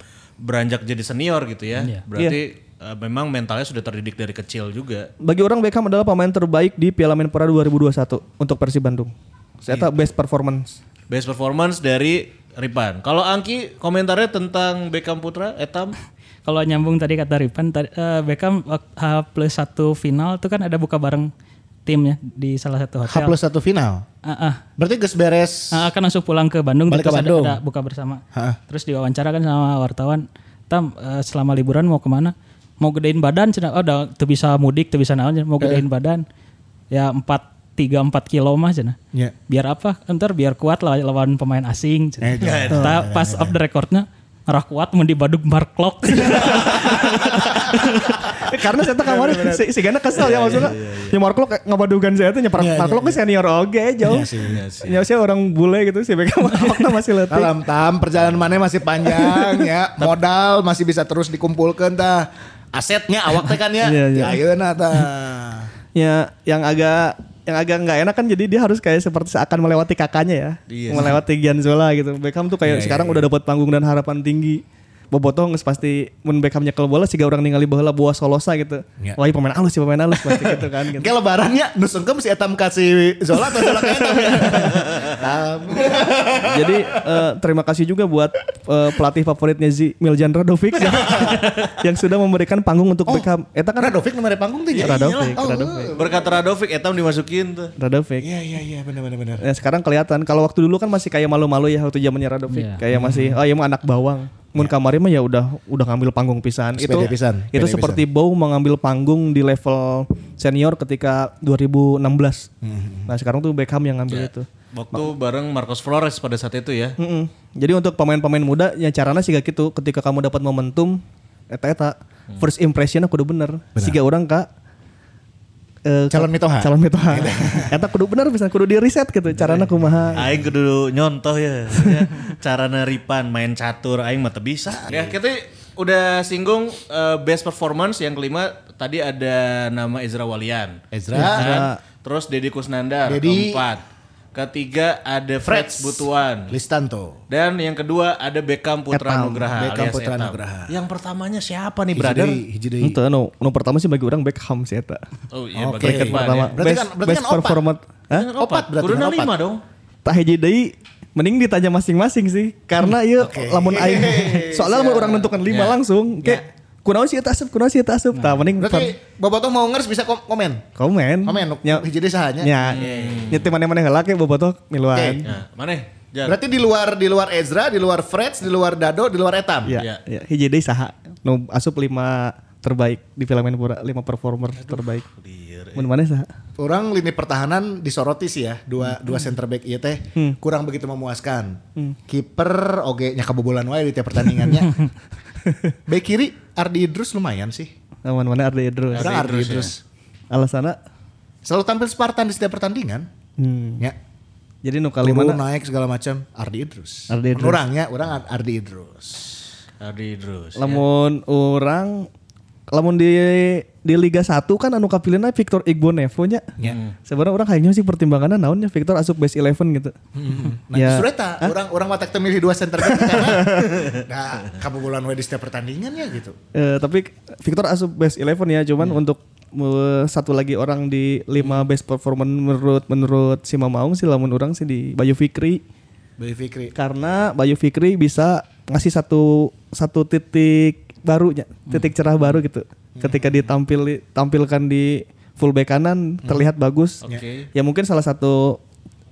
beranjak jadi senior gitu ya. Iya. Berarti eh, memang mentalnya sudah terdidik dari kecil juga. Bagi orang Beckham adalah pemain terbaik di Piala Menpora 2021 untuk Persib Bandung. Saya tahu best performance. Best performance dari Ripan. Kalau Angki komentarnya tentang Beckham Putra, Etam. Kalau nyambung tadi kata Ripan, tadi, eh, Beckham wak- H plus satu final tuh kan ada buka bareng timnya di salah satu H hotel. plus satu final. Ah, ah. Berarti geus beres. Ah, kan langsung pulang ke Bandung Balik ke terus ada- Bandung. Ada, buka bersama. Ha. Terus diwawancara kan sama wartawan, "Tam, eh, selama liburan mau ke mana? Mau gedein badan?" Cenah, "Oh, udah tuh bisa mudik, tuh bisa naon, mau gedein badan." Ya 4 3 4 kilo mah cenah. Ya. Biar apa? Ntar biar kuat lah lawan pemain asing. cenah. Eh, Ta- pas off the recordnya arah kuat mau dibaduk Mark Klok. Karena saya kemarin si, si Gana kesel ya maksudnya. Ya Mark Lok ngabadugan saya tuh nyepak Iya, Mark iya, Lok senior oge jauh. Iya sih, iya Ya saya orang bule gitu si Beckham waktu masih letih. Dalam tam perjalanan mana masih panjang ya. Modal masih bisa terus dikumpulkan tah. Asetnya awak teh kan ya. Iya, iya. Ya ayeuna tah. Ya yang agak yang agak nggak enak kan jadi dia harus kayak seperti seakan melewati kakaknya ya. Iya melewati Gianzola gitu. Beckham tuh kayak Iya, sekarang iya, udah dapat panggung dan harapan tinggi. Bobotoh nges pasti mun Beckham nyekel bola siga orang ningali baheula buah solosa gitu. Iya. Wah, pemain alus sih pemain alus pasti gitu kan gitu. Kayak lebarannya nu sungkem si Etam kasih Zola atau Zola ke Etam ya. Jadi eh, terima kasih juga buat eh, pelatih favoritnya Zi Miljan Radovic yang, yang sudah memberikan panggung untuk Beckham. Eta kan Radovic nomor panggung tuh ya. Radovic, Oh, Radovic, Berkata Radovic, Etam dimasukin tuh. Radovic. Iya iya iya benar benar benar. Ya, sekarang kelihatan. Kalau waktu dulu kan masih kayak malu-malu ya waktu zamannya Radovic. Iya. Kayak masih oh ya mah anak bawang. Mun kamari mah ya udah udah ngambil panggung pisan. itu pisan, itu seperti Bow mengambil panggung di level senior ketika 2016. Nah, sekarang tuh Beckham yang ngambil itu. Waktu bareng Marcos Flores pada saat itu ya. Mm-mm. Jadi untuk pemain-pemain muda ya caranya sih gak gitu. Ketika kamu dapat momentum, eta eta first impression aku udah bener. Siga orang kak eh, Calon mitoha. Calon mitoha. eta kudu bener bisa kudu di reset gitu. Caranya kumaha. Aing kudu nyontoh ya. ya. Cara neripan main catur aing mah teu bisa. Ya, kita udah singgung eh, best performance yang kelima tadi ada nama Ezra Walian. Ezra. Kan? Terus Deddy Kusnandar Deddy. keempat. Ketiga ada Freds Butuan. Listanto. Dan yang kedua ada Beckham Putra Etam. Nugraha. Beckham alias Putra Etam. Nugraha. Yang pertamanya siapa nih, brother? Hiji deui, hiji deui. Itu no, no pertama sih bagi orang Beckham sih eta. Oh iya, Oke. bagi Bracket pertama. ya. Berarti best kan- berarti best kan opat. performance. Hah? Kan Opat berarti Kudu kan opat. lima dong. Tak hiji deui mending ditanya masing-masing sih karena ieu lamun aing soalnya lamun orang nentukan lima Ya. langsung kayak kunaon sih eta asup kunaon sih eta asup tah mending Berarti Bobotoh mau ngers bisa kom- komen. komen. Komen nya hiji deui sahanya. nya. Nya teh mana-mana heula ke bobotoh miluan. Nah, mana? Jar. Berarti di luar di luar Ezra, di luar Freds, di luar Dado, di luar Etam. ya Ya. ya hiji deui saha. Nu asup lima terbaik di film Menpora lima performer terbaik. mun mana saha? Orang lini pertahanan disoroti sih ya dua dua center back iya teh. Kurang begitu memuaskan. Kiper oge nya kabobolan wae di tiap pertandingannya. back kiri Ardi Idrus lumayan sih. lawan mana Ardi Idrus Orang Ardi Idrus. alasanna Selalu tampil Spartan di setiap pertandingan. hmm. Ya. jadi nu kali mana naik segala macam Ardi Idrus. Ardi Idrus. Orangnya orang Ardi Idrus. Adi Drus. lamun orang lamun di di Liga 1 kan anu kapilena Victor Igbonevo nya. Ya. Sebenarnya orang kayaknya sih pertimbangannya naonnya Victor asup base 11 gitu. Nah Ya. justru eta orang orang matak teu milih dua center back karena nah kabobolan wae di setiap pertandingan ya gitu. Eh, tapi Victor asup base 11 ya, cuman untuk eh, satu lagi orang di 5 best performance menurut menurut si Mamaung sih lamun orang sih di Bayu Fikri Bayi Fikri. karena Bayu Fikri bisa ngasih satu satu titik barunya, titik cerah baru gitu. Ketika ditampil tampilkan di fullback kanan terlihat bagus. Oke. Ya mungkin salah satu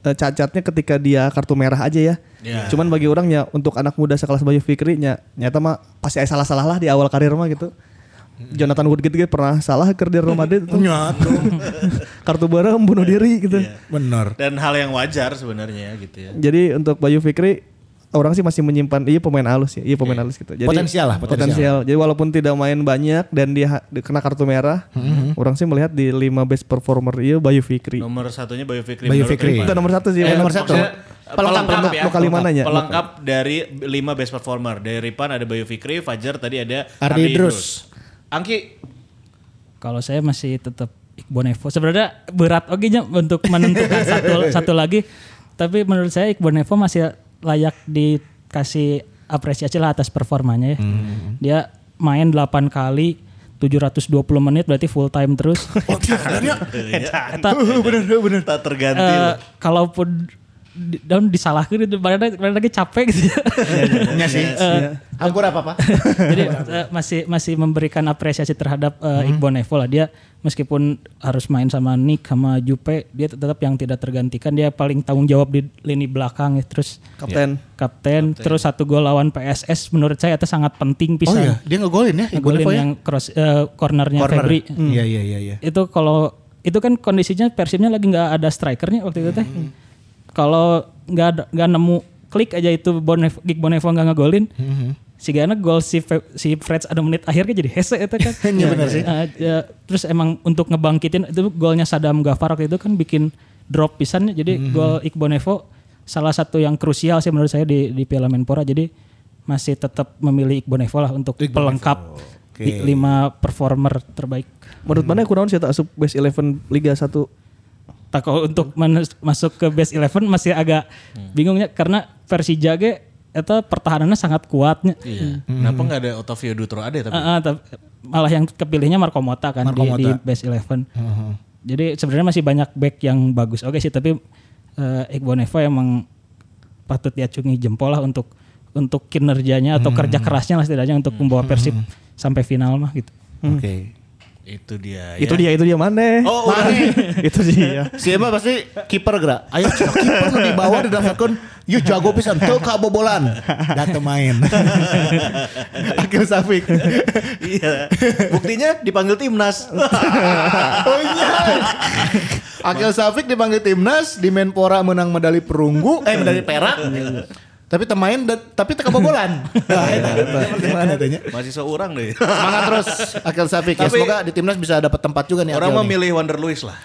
eh, cacatnya ketika dia kartu merah aja ya. Ya. Cuman bagi orangnya untuk anak muda sekelas Bayu Fikri nya nyata mah pasti salah-salah lah di awal karir mah gitu. Jonathan Woodgate gitu pernah salah ke Real Madrid itu. Nyatu. kartu merah membunuh diri gitu. Bener. Dan hal yang wajar sebenarnya gitu ya. Jadi untuk Bayu Fikri orang sih masih menyimpan iya pemain halus ya, iya pemain halus gitu. Jadi Potensial lah, potensial. Jadi walaupun tidak main banyak dan dia kena kartu merah, Mm-hmm. orang sih melihat di lima best performer iya Bayu Fikri. Nomor satunya Bayu Fikri. Bayu Fikri. Itu nomor satu sih. Eh, nomor satu. Pelengkap, pelengkap ya. pelengkap. Kali mananya? Pelengkap dari lima best performer. Dari Ripan ada Bayu Fikri, Fajar tadi ada Ardi. Idrus. Angki, Kalau saya masih tetap Iqbal Nevo. Sebenarnya berat oke nya untuk menentukan satu satu lagi. Tapi menurut saya Iqbal Nevo masih layak dikasih apresiasi lah atas performanya ya. Dia main 8 kali 720 menit berarti full time terus. Eta, bener bener tak terganti. loh. kalaupun daun disalahkan itu badan badan lagi capek gitu. Nya sih. Eh, Anggur apa apa? Jadi eh, masih masih memberikan apresiasi terhadap uh, Iqbal Nevo lah. Dia meskipun harus main sama Nick sama Jupe, dia tetap yang tidak tergantikan. Dia paling tanggung jawab di lini belakang ya. Terus Kapten. kapten, terus satu gol lawan PSS menurut saya itu sangat penting Oh pisan. iya, dia ngegolin ya. Iqbal Ngegolin ya? yang cross eh, cornernya Corner. Febri. Iya iya iya iya. Itu kalau itu kan kondisinya Persibnya lagi nggak ada strikernya waktu itu teh. Kalau nggak nggak nemu klik aja itu Bonevo, Gig Bonevo nggak ngegolin. Si Gana gol si Fe- si Freds ada menit akhirnya jadi hese itu kan. Iya, benar sih. Eh, ya, terus emang untuk ngebangkitin itu golnya Sadam Gafar waktu itu kan bikin drop pisan jadi gol Iqbal Nevo salah satu yang krusial sih menurut saya di di Piala Menpora jadi masih tetap memilih Iqbal Nevo lah untuk pelengkap di lima performer terbaik. Menurut mana kurang sih tak asup base 11 Liga 1 Tak kalau untuk masuk ke best 11 masih agak bingungnya karena Persija ge eta pertahanannya sangat kuatnya. Iya. Kenapa nggak ada Otavio Dutro ada tapi? Ah, ah, tapi malah yang kepilihnya Marco Mota kan Marco di, di Mota. best 11. Jadi sebenarnya masih banyak back yang bagus. Oke sih tapi eh, Iqbal Nevo emang patut diacungi jempol lah untuk untuk kinerjanya atau kerja kerasnya lah setidaknya untuk membawa Persib sampai final mah gitu. Oke. Itu dia Itu ya. dia, itu dia mana? Oh, udah. itu dia. Si Emma pasti kiper gerak. Ayo kiper di bawah didaftarkan. Yuk jago pisan tuh kabobolan. Datang main. Akhir Safik. Iya. Buktinya dipanggil timnas. Oh iya. Akil Safik dipanggil timnas di Menpora menang medali perunggu, eh medali perak. Tapi temain tapi teka bobolan. Nah, eta pertimbangan tanya. Masih seorang deh. Semangat terus Akil Safik ya. Semoga di timnas bisa dapat tempat juga nih Orang Akil nih. memilih Wonder Luis lah.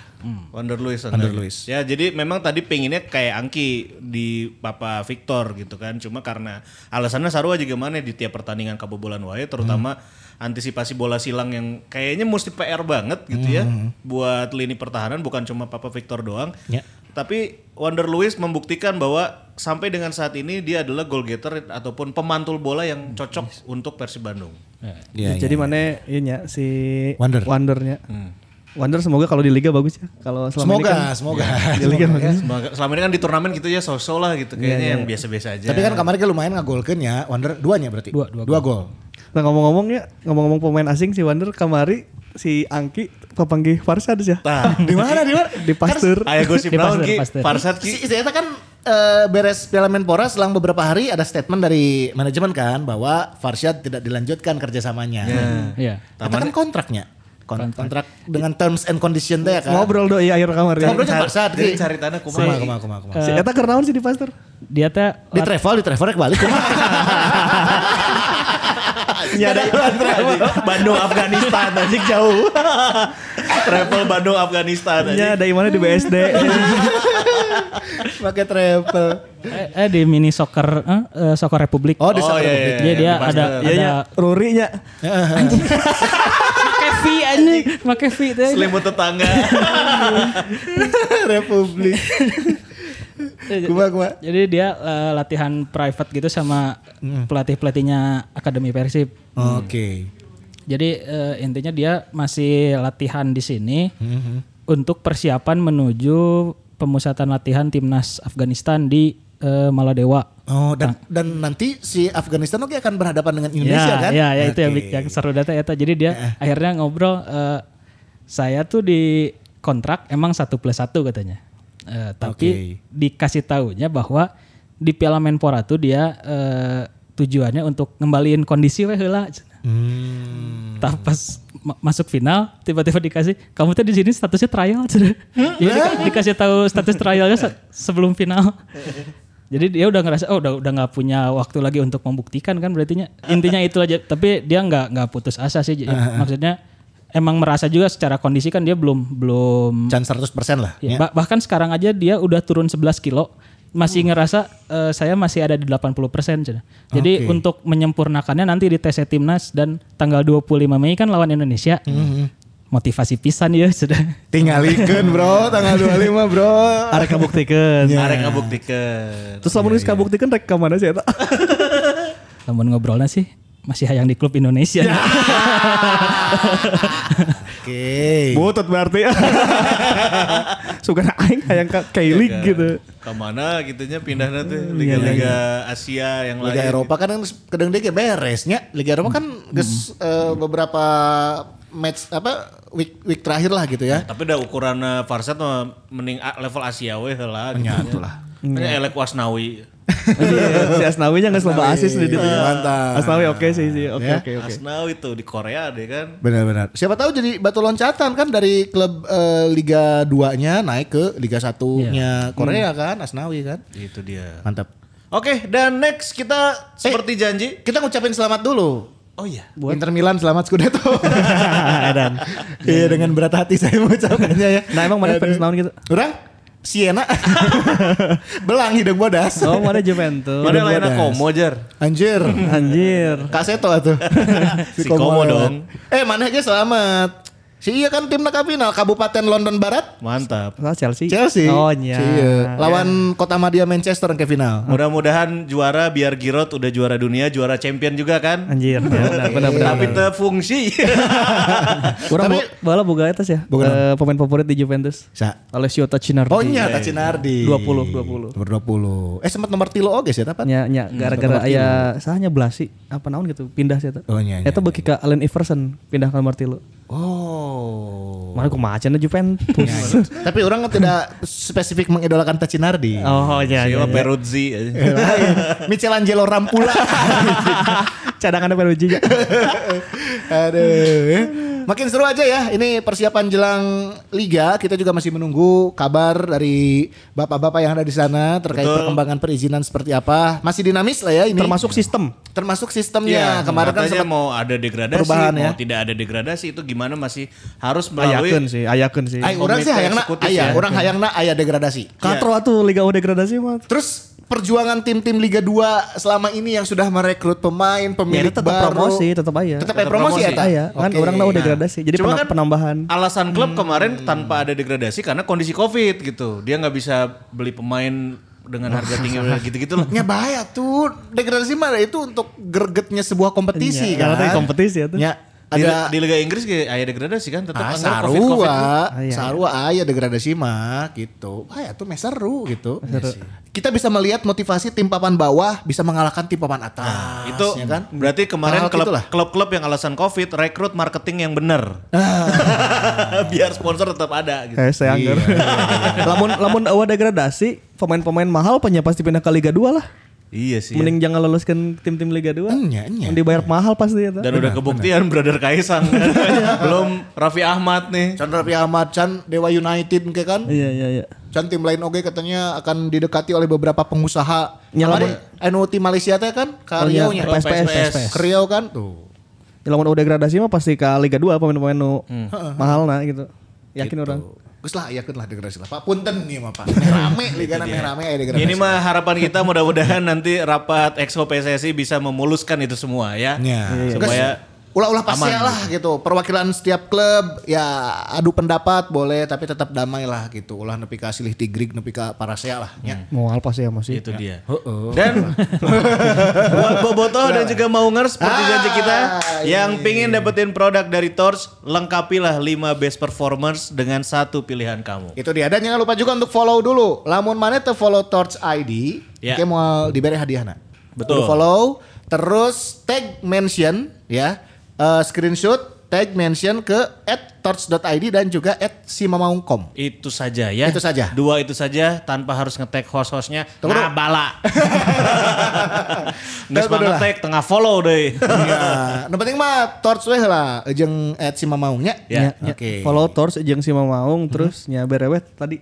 Wonder Luis. Wonder seenggaknya. Luis. Ya jadi memang tadi pengennya kayak Angki di Papa Victor gitu kan. Cuma karena alasannya Sarua juga mana di tiap pertandingan kabobolan wae terutama antisipasi bola silang yang kayaknya mesti PR banget gitu ya buat lini pertahanan bukan cuma Papa Victor doang. Ya. Tapi Wonder Luis membuktikan bahwa sampai dengan saat ini dia adalah goal getter ataupun pemantul bola yang cocok untuk Persib Bandung. Iya, Jadi iya. mana ininya si Wonder. Wondernya. Wonder semoga kalau di liga bagus ya. Kalau selama Semoga, ini kan semoga. di liga bagus. Selama, selama ini kan di turnamen gitu ya so-so lah gitu kayaknya yang biasa-biasa aja. Tapi kan kemarin kan lumayan ngagolkeun ya. Wonder duanya berarti. Dua, dua dua gol. Nah ngomong-ngomong ya, ngomong-ngomong pemain asing si Wonder kamari si Angki papanggih Farsad ya. Nah, Di mana di mana? Di Pasteur. Aya gosip Di naon Ki? Farsad Si, Ki. si Eta kan eh, beres Piala Menpora selang beberapa hari ada statement dari manajemen kan bahwa Farshad tidak dilanjutkan kerjasamanya. Iya. Itu kan kontraknya. Kon- kontrak dengan terms and condition teh ya kan. Ngobrol doi akhir kamar ya. Ngobrol jeung Farshad Jadi Ki. cari tanah kumaha. Kumaha kumaha kumaha kumaha. Si Eta keur naon sih di Pasteur? Dia teh Di travel, di travel balik kumaha. Ya ada Bandung Afghanistan anjing jauh. Travel Bandung Afghanistan Ya anjing. ada mana di BSD. Pakai travel. eh, eh, di mini soccer eh, eh, soccer Republik. Oh, di Oh, Soccer iya, Republik. iya. Dia dia di Pasteur. ada Iya ya, ada Ruri nya. pakai V anjing, pakai V teh. Selimut tetangga. Republik. Kumaha kumaha. Jadi dia eh, latihan private gitu sama pelatih-pelatihnya Akademi Persib. Oke. Jadi eh, intinya dia masih latihan di sini untuk persiapan menuju pemusatan latihan timnas Afghanistan di eh, Maladewa. Oh dan dan nanti si Afghanistan oke akan berhadapan dengan Indonesia ya, kan? Ya, ya itu yang, yang seru data ya. Jadi dia akhirnya ngobrol eh, saya tuh di kontrak emang satu plus satu katanya. Eh, tapi Oke. dikasih tahunya bahwa di Piala Menpora tuh dia eh, tujuannya untuk ngembaliin kondisi weh heula. Hmm. Tah pas ma- masuk final tiba-tiba dikasih kamu tuh di sini statusnya trial. Jadi di- dikasih tahu status trialnya se- sebelum final. Jadi dia udah ngerasa oh udah udah nggak punya waktu lagi untuk membuktikan kan berartinya intinya itu aja tapi dia nggak nggak putus asa sih Jadi maksudnya emang merasa juga secara kondisi kan dia belum belum Can 100% lah. ya, Ya. bah- bahkan sekarang aja dia udah turun 11 kilo masih ngerasa eh, saya masih ada di 80 persen Jadi Oke. untuk menyempurnakannya nanti di tes timnas dan tanggal 25 Mei kan lawan Indonesia. Motivasi pisan ya sudah. Tinggalikeun bro, tanggal 25 bro. Arek kabuktikan. Arek ngabuktikan. Terus lamun geus kabuktikan rek ka mana sih eta? Namun ngobrolnya sih masih hayang di klub Indonesia. Oke. Butut berarti. Suka aing hayang ka K-League gitu. Ke mana gitunya pindahnya tuh liga-liga Asia yang Liga lain. Eropa kan kedeng dege beresnya. Liga Eropa kan geus eh, beberapa match apa week week terakhir lah gitu ya. Tapi udah ukuran Farsad mah mending level Asia we heula gitu. Nyatu lah. Kayaknya Elek Wasnawi. Iya, si Asnawi nya geus loba asis di ditu. Mantap. Asnawi oke sih sih. Oke Ya. oke oke. Asnawi tuh di Korea deh kan. Benar-benar. Siapa tahu jadi batu loncatan kan dari klub eh, Liga 2-nya naik ke Liga 1-nya Korea kan, Asnawi kan. Itu dia. Mantap. Oke, dan next kita seperti janji. Kita ngucapin selamat dulu. Oh iya. Inter Milan selamat Scudetto. Dan iya dengan berat hati saya mengucapkannya ya. Nah emang mana fans naon gitu? Orang Siena belang hidung bodas. Oh mana Juventus. Mana lainnya. Komo jar. Anjir. Anjir. Kaseto atuh. Si Komo dong. Eh mana aja selamat. Si iya kan timna ka final Kabupaten London Barat. Mantap. Ah, Chelsea. Chelsea. Oh iya. Si iya. Lawan Kota Madia Manchester ke final. Mudah-mudahan juara biar Giroud udah juara dunia, juara champion juga kan. Anjir. Ya, benar benar. Tapi teu fungsi. Kurang Tapi- bala boga eta ya. Boga Eh, pemain favorit di Juventus. Sa. Alessio Tacinardi. Oh iya Tacinardi. 20 20. Nomor 20. Eh sempat nomor tilo oge sih dapat. Nya nya gara-gara aya sahanya Blasi apa naon gitu pindah sih eta. Oh, nya, nya, Eta beuki ka Allen Iverson pindah ke nomor 3. Oh. Mana aku macan Juventus. Tapi orang tidak spesifik mengidolakan Tacinardi. Oh iya iya. Siapa iya. Peruzzi aja. Lain. Michelangelo Rampula. Cadangan ujinya? Aduh. Ya. Makin seru aja ya. Ini persiapan jelang liga. Kita juga masih menunggu kabar dari bapak-bapak yang ada di sana terkait Betul. perkembangan perizinan seperti apa. Masih dinamis lah ya ini. Termasuk sistem. termasuk sistemnya. Iya, Kemarin kan sempat mau ada degradasi, perubahan mau ya. tidak ada degradasi itu gimana masih harus melalui Ayakeun sih, ayakeun sih. Ay, orang sih hayangna eksekutif aya, ya. orang hayangna aya degradasi. Katro atuh Liga U degradasi mah. Terus perjuangan tim-tim Liga 2 selama ini yang sudah merekrut pemain, Ya pemilik tetap baru. promosi, tetap aya. Tetap aya promosi ya, promosi. Ta? Aya, kan Oke. orang tahu Nah, degradasi. Jadi Cuma kan penambahan. Alasan klub kemarin tanpa ada degradasi karena kondisi Covid gitu. Dia nggak bisa beli pemain dengan harga tinggi gitu-gitu lah. Ya bahaya tuh degradasi mah itu untuk gregetnya sebuah kompetisi Iya, kan. kalau kompetisi ya tuh. Ya, ada di Liga Inggris kayak ada degradasi kan tetap ah, anggap Covid-Covid. sarua, Ah, iya. sarua aya degradasi mah gitu. Bahaya tuh meh seru gitu. Kita bisa melihat motivasi tim papan bawah bisa mengalahkan tim papan atas. Nah, itu ya kan? berarti kemarin Hal-hal klub klub-klub yang alasan Covid rekrut marketing yang benar. Biar sponsor tetap ada gitu. Eh, saya anggar. lamun lamun awal degradasi, pemain-pemain mahal punya pasti pindah ke Liga 2 lah. Iya sih. Mending jangan loluskan tim-tim Liga 2. Enya, enya. Yang dibayar mahal pasti ya. Dan udah kebuktian brother Kaisang. Belum Raffi Ahmad nih. Chandra Raffi Ahmad Chan Dewa United kayak kan. Iya iya iya. Chan tim lain oke katanya akan didekati oleh beberapa pengusaha. Ya, anu tim Malaysia teh kan ke Oh, iya. PSPS, PSPS. Ke Riau kan tuh. Ya, udah degradasi mah pasti ke Liga 2 pemain-pemain nu Hmm. mahal nah gitu. Yakin orang. Gus lah, yakin lah degradasi lah. Pak Punten nih mah Pak. Rame liga meh rame aya degradasi. Ini mah harapan kita mudah-mudahan nanti rapat Exco PSSI bisa memuluskan itu semua ya. Ya. Supaya ulah-ulah pasti aman lah gitu. Perwakilan setiap klub ya adu pendapat boleh tapi tetap damai lah gitu. Ulah nepi ka silih tigrig nepi ka parasea lah ya. Mau pasti ya masih. itu dia. Dan buat Boboto dan juga Maungers seperti Ah, janji kita iya, yang pingin dapetin produk dari Torch, lengkapilah 5 best performers dengan satu pilihan kamu. Itu dia. Dan jangan lupa juga untuk follow dulu. Lamun mana tuh follow Torch ID, Ya. kayak mau diberi hadiahna. Betul. Kudu follow, terus tag mention ya, eh, screenshot, tag mention ke @torch.id dan juga @simamaungkom. Itu saja ya. Itu saja. Dua itu saja tanpa harus ngetek host-hostnya. Tunggu Nah bala. Nggak ngetek tengah follow deh. ya, nu penting mah torch weh lah, jeung @simamaungnya. Ya. Ya, Oke. Follow Torch jeung si Mamaung terus nya berewet tadi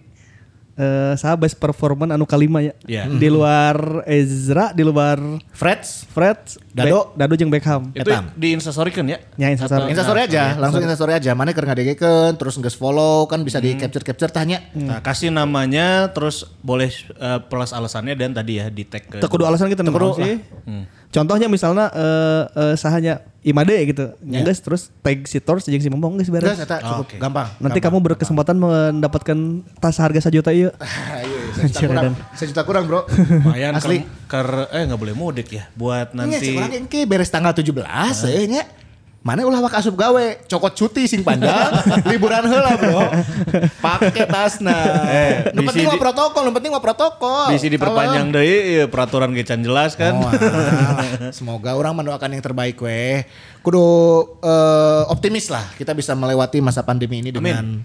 eh saya best performan anu kalima ya. Ya. Di luar Ezra, di luar Freds, Fred, Dado. Be- Dado jeung Beckham. Itu Etam. di instastory kan ya? Nya Instastory. Instastory aja, langsung Instastory aja. Mana keur ngadegekeun, terus nges follow kan bisa di capture capture tanya. Nah, kasih namanya terus boleh eh, plus alasannya dan tadi ya di tag ke kudu alasan kita kudu sih. Contohnya misalnya eh eh sahanya Imade gitu. Ya guys terus tag si Torch jeung si Mamong geus beres. Eta cukup Oke. gampang. Nanti kamu berkesempatan mendapatkan tas harga sejuta iya. Ayo, sejuta kurang, sejuta kurang bro. Lumayan Asli. ker, ker- eh nggak boleh mudik ya buat Nanti. engke beres tanggal 17 eh nya. Mana ulah wak asup gawe, cokot cuti sing panjang, liburan heula bro. Pakai tasna. Eh, nu penting mah di- protokol, nu penting mah protokol. bisa diperpanjang deh iya, peraturan gecan jelas kan. Oh. Semoga orang mendoakan yang terbaik weh. Kudu eh, optimis lah kita bisa melewati masa pandemi ini dengan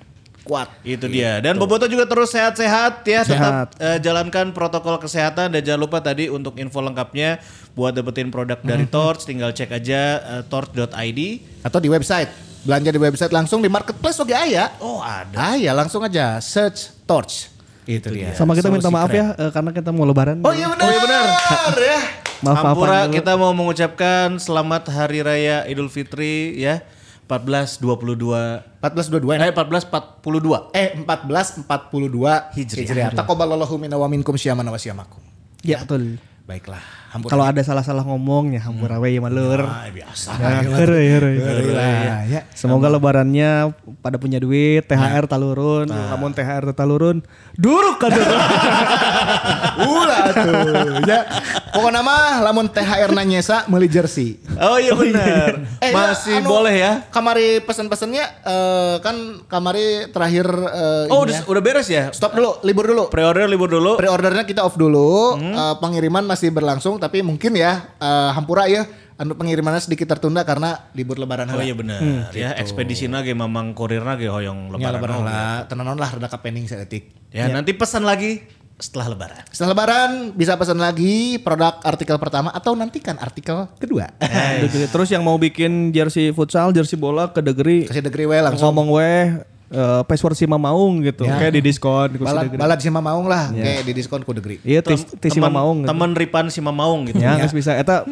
kuat. Itu dia. Dan Boboto juga terus sehat-sehat ya. Tetap Sehat. eh, jalankan protokol kesehatan dan jangan lupa tadi untuk info lengkapnya buat dapetin produk dari Torch tinggal cek aja eh, torch.id. Atau di website. Belanja di website langsung di marketplace oke aya. Oh, ada. Aya langsung aja search torch. Itu dia. Sama kita minta Solusi maaf keren. ya eh, karena kita mau lebaran. Oh iya benar. Oh iya benar. ya. Maaf dulu. kita mau mengucapkan selamat hari raya Idul Fitri ya. 1422 1422 eh 1442. eh 1442 Hijriah. Taqabbalallahu minna wa minkum syamana wa syamakum. Ya betul. Baiklah. Kalau ada salah-salah ngomong ya hampura we ya malur. Ah, biasa. Ya, heureuy, heureuy. Heureuy lah, ya. Semoga lebarannya pada punya duit, THR talurun, namun THR talurun, duruk kan duruk. Ulah Tuh, ya. Pokoknya mah lamun THR nanyesa meuli jersey. Oh iya benar. Eh, Masih ya, anu, boleh ya. Kamari pesan-pesannya eh, kan kamari terakhir eh, Oh udah, ya. udah beres ya? Stop dulu, libur dulu. Pre-order libur dulu. Pre-ordernya kita off dulu, Hmm. Eh, pengiriman masih berlangsung tapi mungkin ya eh, hampura ya anu pengirimannya sedikit tertunda karena libur lebaran Oh iya benar. Ya ekspedisi nage mamang kurir nage hoyong Ya lebaran. lebaran oge. lah, tenanon lah rada kepening seetik. Ya, nanti pesan lagi setelah lebaran. Setelah lebaran bisa pesan lagi produk artikel pertama atau nantikan artikel kedua. Gitu. Terus yang mau bikin jersey futsal, jersey bola ke Degeri Kasih degree we langsung. ngomong weh eh, password Sima Maung gitu. Ya. Kayak di diskon si Balad, balad si Mamaung lah, kayak di diskon ku degree. Iya, tis, tis Sima Teman- Maung. gitu. Teman Ripan si Mamaung gitu. Ya, geus bisa eta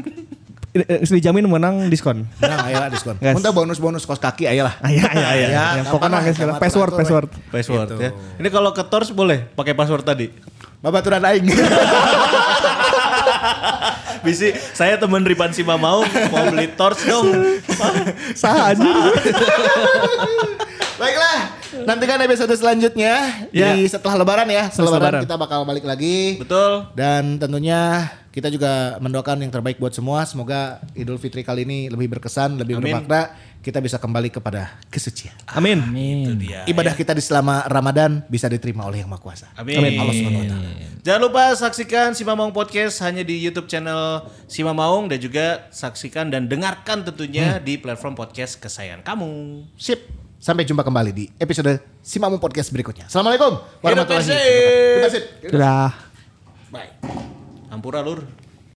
eh, dijamin menang diskon. Nah, aya lah diskon. Yes. Muntah bonus-bonus kos kaki aya lah. Aya aya aya. Ya, Ya, pokoknya lah, password password. Password Gitu. ya. Ini kalau ke Tors boleh pakai password tadi. Babaturan aing. Bisi, saya teman Ripan si Mamaung mau beli Tors dong. Sah aja. Baiklah, nantikan episode selanjutnya Ya. di setelah lebaran ya. Setelah lebaran lebaran. kita bakal balik lagi. Betul. Dan tentunya kita juga mendoakan yang terbaik buat semua. Semoga Idul Fitri kali ini lebih berkesan, lebih Amin. bermakna. Kita bisa kembali kepada kesucian. Amin. Amin. Dia. Ibadah kita di selama Ramadan bisa diterima oleh Yang Maha Kuasa. Amin. Allah Subhanahu wa taala. Jangan lupa saksikan Sima Maung Podcast hanya di YouTube channel Sima Maung dan juga saksikan dan dengarkan tentunya di platform podcast kesayangan kamu. Sip. Sampai jumpa kembali di episode Simamu Podcast berikutnya. Assalamualaikum warahmatullahi wabarakatuh. bersih. Dah. Bye. Ampura lur.